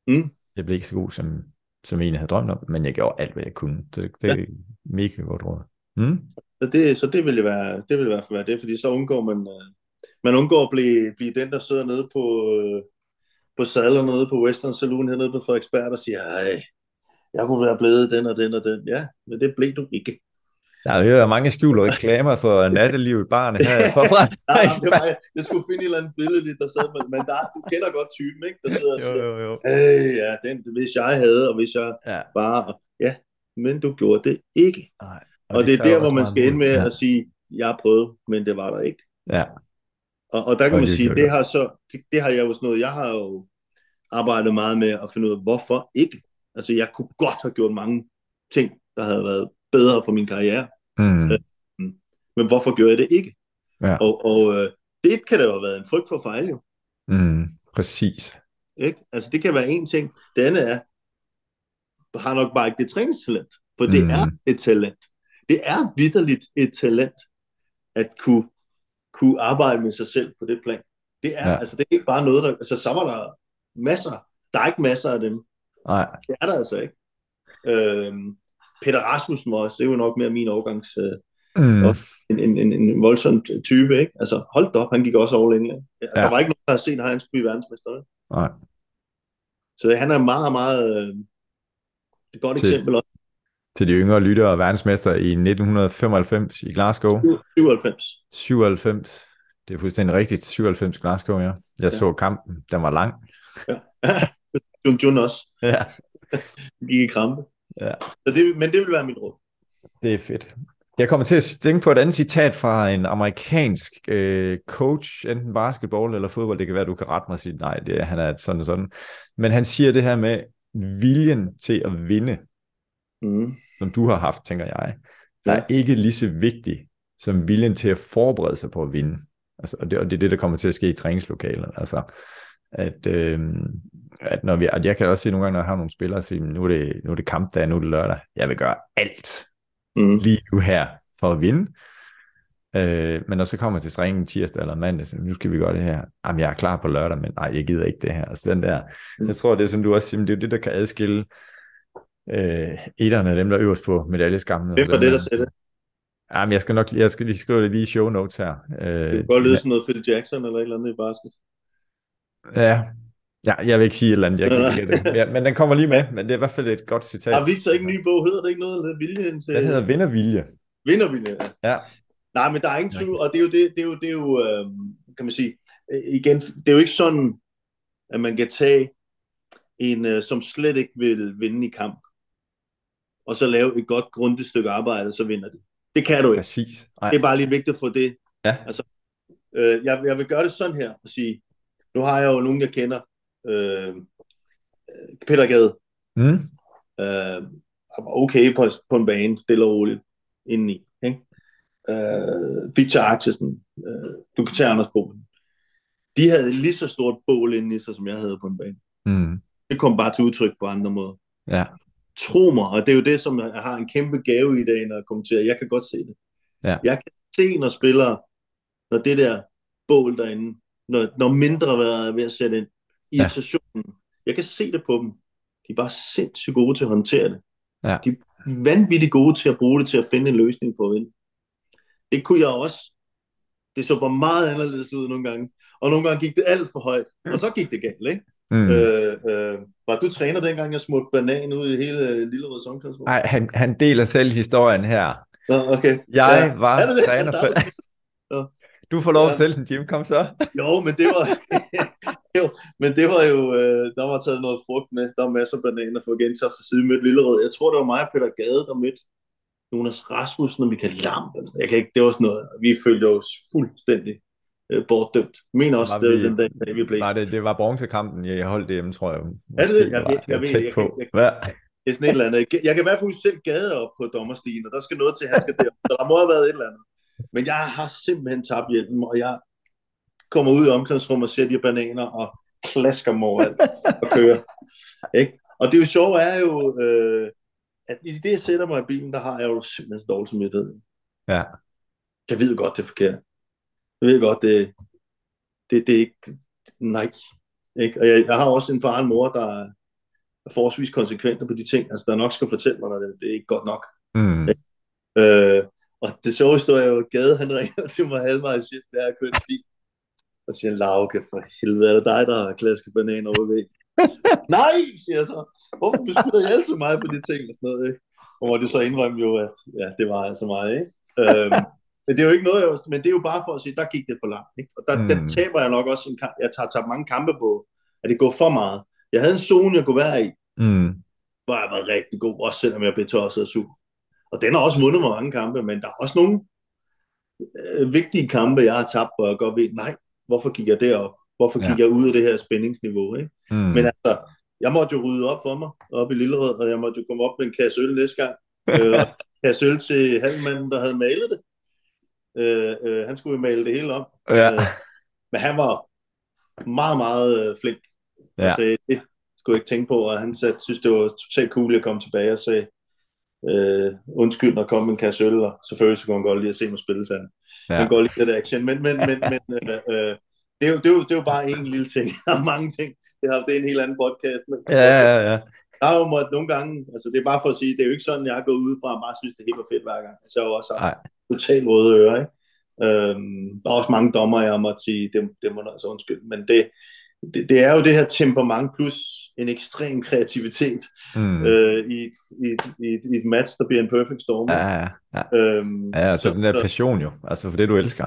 mm. jeg blev ikke så god, som, som en havde drømt om, men jeg gjorde alt, hvad jeg kunne. Det, det er ja. mega godt råd. Mm? Så det, så det ville være, det ville i hvert fald være det, fordi så undgår man, øh, man undgår at blive, blive den, der sidder nede på, øh, på sadler nede på Western Saloon hernede på Frederiksberg og siger, ej, jeg kunne være blevet den og den og den. Ja, men det blev du ikke. Der er jo mange skjulte reklamer for nattelivet barne her. For fra, det var, jeg skulle finde et eller andet billede, der sad med, men der, du kender godt typen, ikke? Der sidder og siger, jo, jo, jo. hey, ja, den, hvis jeg havde, og hvis jeg ja. bare, ja, men du gjorde det ikke. Nej, og, og det, det er der, hvor man skal ind med ja. at sige, jeg prøvet, men det var der ikke. Ja. Og, og der kan og man det, sige, det, det har så, det, det har jeg jo sådan noget, jeg har jo arbejdet meget med at finde ud af, hvorfor ikke? Altså, jeg kunne godt have gjort mange ting, der havde været bedre for min karriere. Mm. Øh, men hvorfor gjorde jeg det ikke? Ja. Og, og øh, det kan da jo have været en frygt for fejl, jo. Mm, præcis. Ikke? Altså, det kan være en ting. Det andet er, har nok bare ikke det træningstalent. For det mm. er et talent. Det er vidderligt et talent, at kunne, kunne arbejde med sig selv på det plan. Det er, ja. altså, det er ikke bare noget, der... Altså, så var der masser. Der er ikke masser af dem. Nej. Det er der altså ikke. Øhm, Peter Rasmussen også, det er jo nok mere min overgangs... Øh, mm. en, en, en, en voldsom type, ikke? Altså, hold da op, han gik også all in. Ja. Der var ikke nogen, der har set, at han skulle blive verdensmester. Nej. Så han er meget, meget... Øh, et godt til, eksempel også. Til de yngre lyttere, verdensmester i 1995 i Glasgow. 97. 97. Det er fuldstændig rigtigt. 97 Glasgow, ja. Jeg ja. så kampen. Den var lang. Ja. Jun Jun også. Ja. gik i krampe. Ja. Så det, men det vil være mit råd. Det er fedt. Jeg kommer til at tænke på et andet citat fra en amerikansk øh, coach, enten basketball eller fodbold. Det kan være, du kan rette mig og sige, nej, det er, han er sådan og sådan. Men han siger det her med viljen til at vinde, mm. som du har haft, tænker jeg, der er ikke lige så vigtig som viljen til at forberede sig på at vinde. Altså, og, det, og det er det, der kommer til at ske i træningslokalet. Altså, at, øh, at når vi, at jeg kan også se nogle gange, når jeg har nogle spillere, sige, nu er det, nu er det kampdag, nu er det lørdag, jeg vil gøre alt mm. lige nu her for at vinde. Øh, men når så kommer til træningen tirsdag eller mandag, så nu skal vi gøre det her. Jamen, jeg er klar på lørdag, men nej, jeg gider ikke det her. Altså den der, mm. jeg tror, det er som du også siger, det er det, der kan adskille øh, etterne af dem, der er øverst på medaljeskammen. Hvem var det, der sagde det? Jamen, jeg skal nok jeg skal lige skrive det lige i show notes her. Øh, det kan godt lyde som noget Phil Jackson eller et eller andet i basket. Ja, Ja, jeg vil ikke sige et eller andet, jeg kan ikke det. Ja, men den kommer lige med, men det er i hvert fald et godt citat. Har Victor ikke en ny bog? Hedder det ikke noget, der viljen til... Den hedder Vindervilje. Vindervilje, ja. ja. Nej, men der er ingen tvivl, og det er jo, det, det er jo, det er jo øh, kan man sige, øh, igen, det er jo ikke sådan, at man kan tage en, øh, som slet ikke vil vinde i kamp, og så lave et godt, grundigt stykke arbejde, så vinder det. Det kan du ikke. Præcis. Ej. Det er bare lige vigtigt at få det. Ja. Altså, øh, jeg, jeg vil gøre det sådan her, og sige, nu har jeg jo nogen, jeg kender. Øh, Peter Gade. Mm. Øh, okay på, på en bane, stille og roligt indeni. Ikke? Øh, Victor Axelsen. Øh, du kan tage Anders Bogen. De havde lige så stort bål inde i sig, som jeg havde på en bane. Mm. Det kom bare til udtryk på andre måder. Ja. Tro mig, og det er jo det, som jeg har en kæmpe gave i dag, når jeg kommenterer. Jeg kan godt se det. Ja. Jeg kan se, når spillere, når det der bål derinde, når, når mindre er ved at sætte ind, irritationen, ja. jeg kan se det på dem. De er bare sindssygt gode til at håndtere det. Ja. De er vanvittigt gode til at bruge det til at finde en løsning på at vinde. Det kunne jeg også. Det så bare meget anderledes ud nogle gange. Og nogle gange gik det alt for højt. Og så gik det galt, ikke? Mm. Øh, øh, var du træner dengang, jeg smurte banan ud i hele Lille Rød Songklasse? Nej, han, han deler selv historien her. Nå, okay. Jeg Ja. var det det? træner for... Du får lov at Ja. sælge den, Jim. Kom så. Jo, men det var, jo, men det var jo, øh, der var taget noget frugt med. Der var masser af bananer for Gentofte for side mødte Lillerød. Jeg tror, det var mig og Peter Gade, der mødte Jonas Rasmussen og Michael Lam. eller sådan. Jeg kan ikke, det var sådan noget. Vi følte os fuldstændig øh, bortdømt. Jeg mener også, Var det var vi- den dag, da vi blev. Nej, det, det var bronzekampen, jeg holdt det hjemme, tror jeg. Er det det? Jeg var ved- jeg ved- jeg på. kan- jeg- Hvad? Det er sådan et eller andet. Jeg kan i hvert fald huske selv gade op på dommerstigen, og der skal noget til, han skal der. Så der må have været et eller andet. Men jeg har simpelthen tabt hjelmen, og jeg kommer ud i omklædningsrummet og ser de her bananer og klasker dem overalt og kører. Ikke? Og det er jo sjovt er jo, øh, at i det, jeg sætter mig i bilen, der har jeg jo simpelthen så dårlig samvittighed. Ja. Jeg ved godt, det er forkert. Jeg ved godt, det, det, det er ikke... Nej. Ikke? Og jeg, jeg har også en far og en mor, der er er forholdsvis konsekvente på de ting, altså der nok skal fortælle mig, når det, det er ikke godt nok. Mm. Øh, og det sjove historie er jo, at Gade, han ringer til mig halvvejs hjem, der er kørt bil. Og siger, Lauke, for helvede, er det dig, der har klasket bananer over ved? Nej, siger jeg så. Hvorfor beskylder I altid mig på de ting og sådan noget, ikke? Og hvor det så indrømme jo, at ja, det var altså mig, ikke? Øhm, men det er jo ikke noget, jeg, men det er jo bare for at sige, der gik det for langt, ikke? Og der. Mm. der taber jeg nok også en kamp. Jeg tager, tager mange kampe på, at det går for meget. Jeg havde en zone, jeg kunne være i, Mm. hvor jeg var rigtig god, også selvom jeg blev tosset og sur. Og den har også vundet mig mange kampe, men der er også nogle øh, vigtige kampe, jeg har tabt, hvor jeg godt ved, nej, hvorfor gik jeg derop? Hvorfor gik Ja. jeg ud af det her spændingsniveau? Ikke? Mm. Men altså, jeg måtte jo rydde op for mig, op i Lillerød, og jeg måtte jo komme op med en kasse øl næste gang. Øh, kasse øl til halvmanden, der havde malet det. Øh, øh, han skulle jo male det hele om. ja. Øh, men han var meget, meget øh, flink. Ja. Og sagde, det skulle jeg ikke tænke på, og han sagde, synes, det var totalt cool at komme tilbage og sagde, øh, undskyld, når kom en kasse øl, og selvfølgelig så kunne han godt lide at se mig spille, sagde. Ja. Han lide det der action, men, men, men, men øh, øh, det, er jo, det, er jo, det er jo bare en lille ting. Der er mange ting. Det, har, det er en helt anden podcast. Men, Ja, ja, ja. Der er jo måttet nogle gange, altså det er bare for at sige, det er jo ikke sådan, jeg har gået ud fra og bare synes, det er helt fedt hver gang. Altså, jeg har jo også haft totalt røde ører, ikke? Øhm, der er også mange dommer, jeg måtte sige, det, det må du altså undskylde. Men det, det, det er jo det her temperament plus en ekstrem kreativitet Mm. øh, i, et, i, et, i, et, i et match, der bliver en perfect storm. Ja, ja, ja. Øhm, Ja, så, så- den der så- passion jo, altså for det du elsker.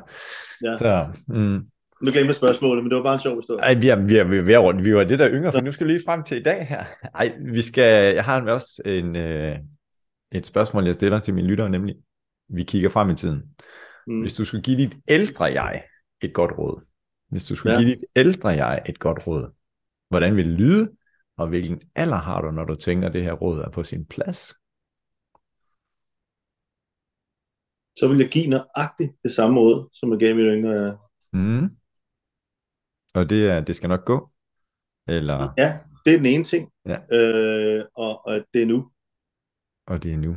Ja. Så, mm. Nu glemte jeg spørgsmålet, men det var bare en sjov historie. Ej, vi er, vi er, vi er rundt. Vi var det der yngre, for nu skal vi lige frem til i dag her. Ej, vi skal, jeg har også en, øh, et spørgsmål, jeg stiller til mine lyttere, nemlig, vi kigger frem i tiden. Mm. Hvis du skulle give dit ældre jeg et godt råd, hvis du skulle Ja. give dit ældre jeg et godt råd, hvordan vil det lyde, og hvilken alder har du, når du tænker, at det her råd er på sin plads? Så vil jeg give nøjagtigt det samme råd, som jeg gav mit yngre. jeg. Mm. Og det, er, det skal nok gå? Eller, Ja, det er den ene ting. Ja. Øh, og, og det er nu. og det er nu?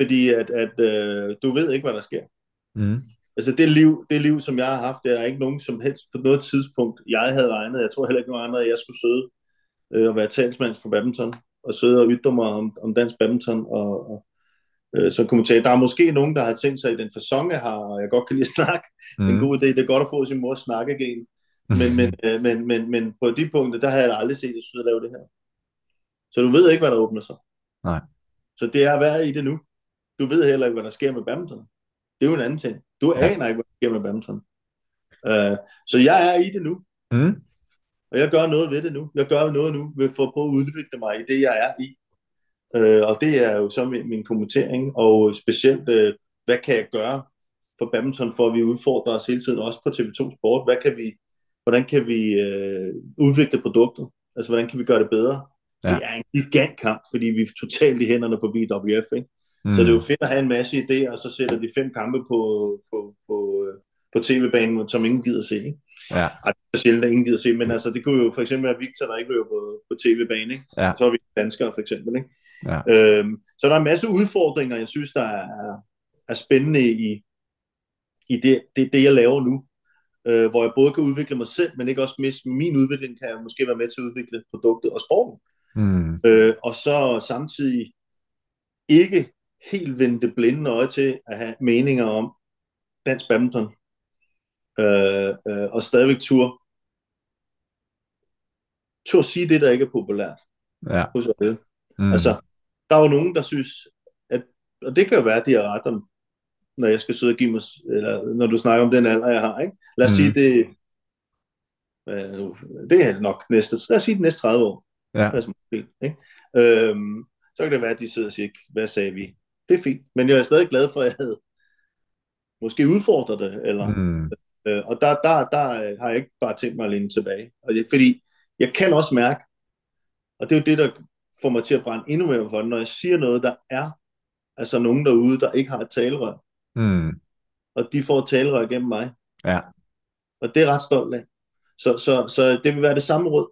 Fordi at, at øh, du ved ikke, hvad der sker. Mm. Altså det liv, det liv, som jeg har haft, det er ikke nogen som helst på noget tidspunkt, jeg havde regnet. Jeg tror heller ikke nogen andre, at jeg skulle sidde øh, og være talsmand for badminton, og sidde og ytre mig om, om dansk badminton, og, og øh, så kommentarer. Der er måske nogen, der har tænkt sig i den fasong, jeg har, og jeg godt kan lide at snakke. Mm. En god idé, det er godt at få sin mors snakkegen. Men, men, øh, men, men, men på de punkter, der har jeg aldrig set, at jeg synes, at lave det her. Så du ved ikke, hvad der åbner sig. Nej. Så det er at være i det nu. Du ved heller ikke, hvad der sker med badminton. Det er jo en anden ting. Du Ja. aner ikke, hvad der sker med badminton. Uh, så jeg er i det nu. Mm. Og jeg gør noget ved det nu. Jeg gør noget nu ved for at prøve at udvikle mig i det, jeg er i. Uh, og det er jo så min, min kommentering. Og specielt, uh, hvad kan jeg gøre for badminton, for at vi udfordrer os hele tiden, også på TV2 Sport. Hvad kan vi, hvordan kan vi øh, udvikle produktet? Altså, hvordan kan vi gøre det bedre? Ja. Det er en gigant kamp, fordi vi er totalt i hænderne på BWF, ikke? Mm. Så det er jo fedt at have en masse idéer, og så sætter de fem kampe på, på, på, øh, på tv-banen, som ingen gider se. Ikke? Ja. Ej, det er sjældent, at ingen gider se, men altså, det kunne jo for eksempel være Victor, der ikke løber på, på tv-banen. Ikke? Ja. Så er vi danskere for eksempel. Ikke? Ja. Øhm, så der er en masse udfordringer, jeg synes, der er, er spændende i, i det, det, det, jeg laver nu. Øh, hvor jeg både kan udvikle mig selv, men ikke også miste min udvikling, kan jeg måske være med til at udvikle produktet og sporten. Mm. Øh, og så samtidig ikke helt vende det blinde øje til at have meninger om dansk badminton. Øh, øh, og stadigvæk tur tur sige det, der ikke er populært Ja. hos alle. Mm. Altså, der er jo nogen, der synes, at, og det kan jo være, at de har ret om, når jeg skal sidde og give mig, eller når du snakker om den alder, jeg har, ikke? Lad os Mm. sige, det, øh, det er nok næste, lad os sige de næste 30 år. Ja. Altså, måske, ikke? Øhm, så kan det være, at de sidder og siger, hvad sagde vi? Det er fint, men jeg er stadig glad for, at jeg havde måske udfordret det, eller, Mm. øh, og der, der, der øh, har jeg ikke bare tænkt mig at læne tilbage. Og det, fordi jeg kan også mærke, og det er jo det, der får mig til at brænde endnu mere for når jeg siger noget, der er altså nogen derude, der ikke har et talerør, Mm. og de får et talerør gennem mig. Ja. Og det er ret stolt af. Så, så, så det vil være det samme råd.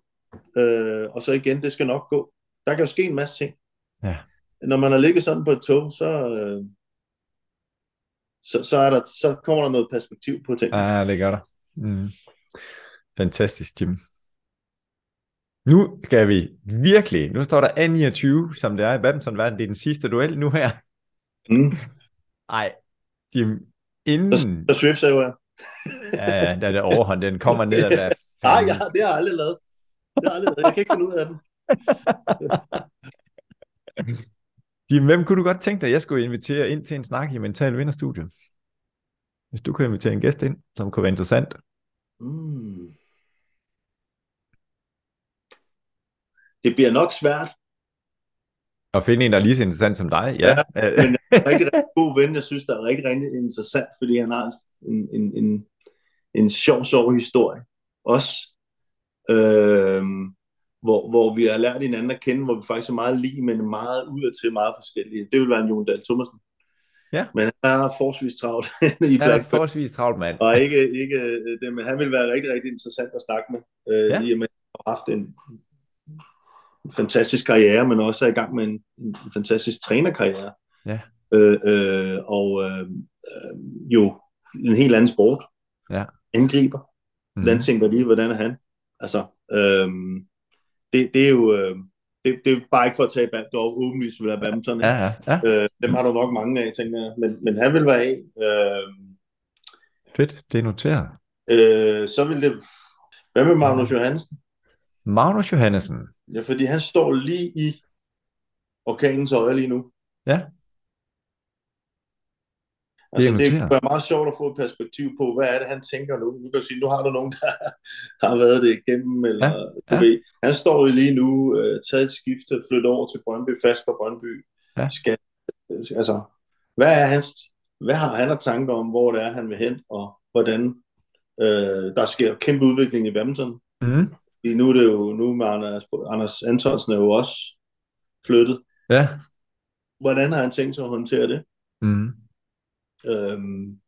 Øh, og så igen, det skal nok gå. Der kan jo ske en masse ting. Ja. Når man har ligget sådan på et tog, så, øh, så, så, er der, så kommer der noget perspektiv på ting. Ja, det gør der. Mm. Fantastisk, Jim. Nu skal vi virkelig, nu står der A29, som det er i badmintonverdenen, det er den sidste duel nu her. Mm. Ej, Jim, inden, Så svipser jeg. ja, ja, der er det overhånd, den kommer ned og hvad Nej, jeg, det har jeg aldrig lavet. Det har jeg, aldrig lavet. jeg kan ikke finde ud af den. Jim, hvem kunne du godt tænke dig, at jeg skulle invitere ind til en snak i Mental Vinderstudio? Hvis du kunne invitere en gæst ind, som kunne være interessant. Mm. Det bliver nok svært, Og finde en, der er lige så interessant som dig, ja. men jeg er en rigtig, rigtig god ven, jeg synes, der er rigtig, rigtig interessant, fordi han har en, en, en, en sjov, sjov historie. Også. Øhm, hvor, hvor vi har lært hinanden at kende, hvor vi faktisk er meget lige, men meget ud til meget forskellige. Det vil være en Jon Dahl Thomasen. Ja. Men han er forholdsvis travlt i Han er forholdsvis travlt mand. Og ikke, ikke øh, det, men han vil være rigtig, rigtig interessant at snakke med. Øh, Ja. I og med, at han har haft en, fantastisk karriere, men også er i gang med en, en fantastisk trænerkarriere. Ja. Øh, øh, og øh, øh, jo en helt anden sport. Ja. Angriber. Hvordan tænker de? Hvordan er han? Altså, øh, det, det er jo... Øh, det, det er bare ikke for at tage bad, det er åbenlyst, vil være badminton. Ja, ja, ja. Øh, dem har du nok mange af, tænker jeg. Men, men han vil være af. Øh, Fedt, det er noteret. Øh, så vil det... Hvad med Magnus Johansen? Magnus Johannesen. Ja, fordi han står lige i orkanens øje lige nu. Ja. Altså, det, det være meget sjovt at få et perspektiv på, hvad er det, han tænker nu. Nu kan sige, nu har du nogen, der har været det igennem, eller Ja, du ja. ved. Han står jo lige nu, øh, taget et skifte, flyttet over til Brøndby, fast på Brøndby. Ja. Skal, altså, hvad er hans, hvad har han af tanker om, hvor det er, han vil hen, og hvordan øh, der sker kæmpe udvikling i badminton. Mm. Fordi nu er det jo, nu med Anders, Anders Antonsen er jo også flyttet. Ja. Hvordan har han tænkt sig at håndtere det? Mm. Øhm,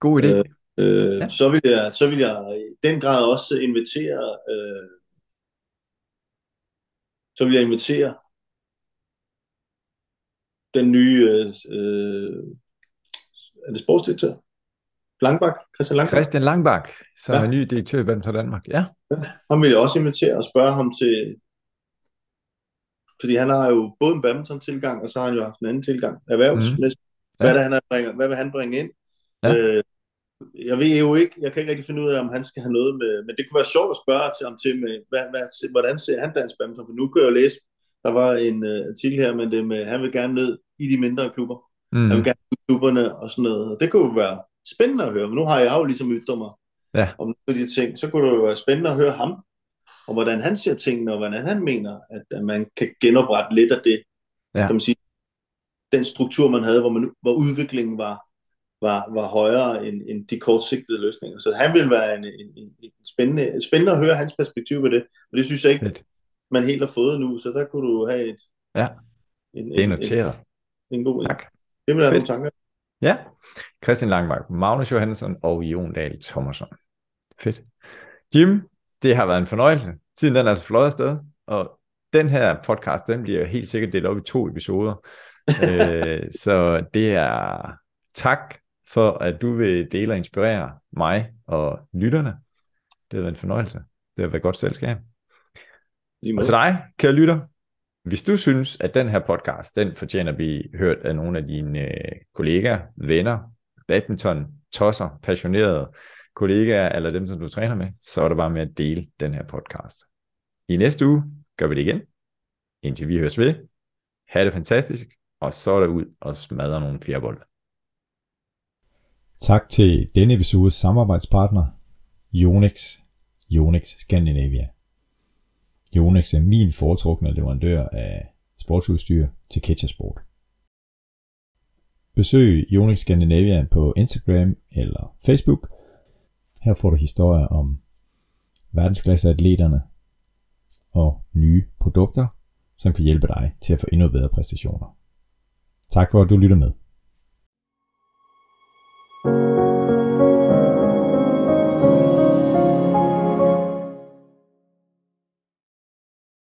God idé. Øh, øh, Ja. ja. så, vil jeg, så vil jeg i den grad også invitere, øh, så vil jeg invitere den nye, øh, øh, er det sportsdirektør? Langbak, Christian Langbak. Christian Langbak, som Ja. er ny direktør i Badminton Danmark. Ja. Ham vil jeg også invitere og spørge ham til, fordi han har jo både en badminton-tilgang, og så har han jo haft en anden tilgang, erhvervsmæssigt. Ja. Hvad, er det, han er, bringer, hvad vil han bringe ind? Ja. Øh, jeg ved jo ikke, jeg kan ikke rigtig finde ud af, om han skal have noget med, men det kunne være sjovt at spørge til ham til, med, hvad, hvad, hvordan ser han dansk badminton? For nu kan jeg jo læse, der var en uh, artikel her, men det med, han vil gerne ned i de mindre klubber. Mm. Han vil gerne i klubberne og sådan noget. Og det kunne jo være spændende at høre, men nu har jeg jo ligesom ytret mig Ja. om nogle af de ting. Så kunne det jo være spændende at høre ham, og hvordan han ser tingene, og hvordan han mener, at, at man kan genoprette lidt af det, Ja. kan man sige, den struktur, man havde, hvor, man, hvor udviklingen var var, var højere end, end de kortsigtede løsninger. Så han vil være en, en, en, en spændende, spændende at høre hans perspektiv på det, og det synes jeg ikke, Fedt. man helt har fået nu, så der kunne du have et... Ja, en, det er noteret. En, en god tak. Det vil have nogle tanker. Ja, Christian Langmark, Magnus Johansson og Jon Dahl Thomasson. Fedt. Jim, det har været en fornøjelse. Tiden den er altså fløjet afsted, og den her podcast, den bliver helt sikkert delt op i to episoder. Øh, så det er tak for, at du vil dele og inspirere mig og lytterne. Det har været en fornøjelse. Det har været godt selskab. Og til dig, kære lytter, hvis du synes, at den her podcast, den fortjener at blive hørt af nogle af dine øh, kollegaer, venner, badminton, tosser, passionerede kollegaer, eller dem, som du træner med, så er det bare med at dele den her podcast. I næste uge gør vi det igen. Indtil vi høres ved. Ha' det fantastisk, og så er der ud og smadre nogle fjerbolde. Tak til denne episodes samarbejdspartner, Yonex, Yonex Scandinavia. Yonex er min foretrukne leverandør af sportsudstyr til Ketchersport. Besøg Yonex Scandinavia på Instagram eller Facebook. Her får du historier om verdensklasseatleterne og nye produkter, som kan hjælpe dig til at få endnu bedre præstationer. Tak for, at du lytter med. thank you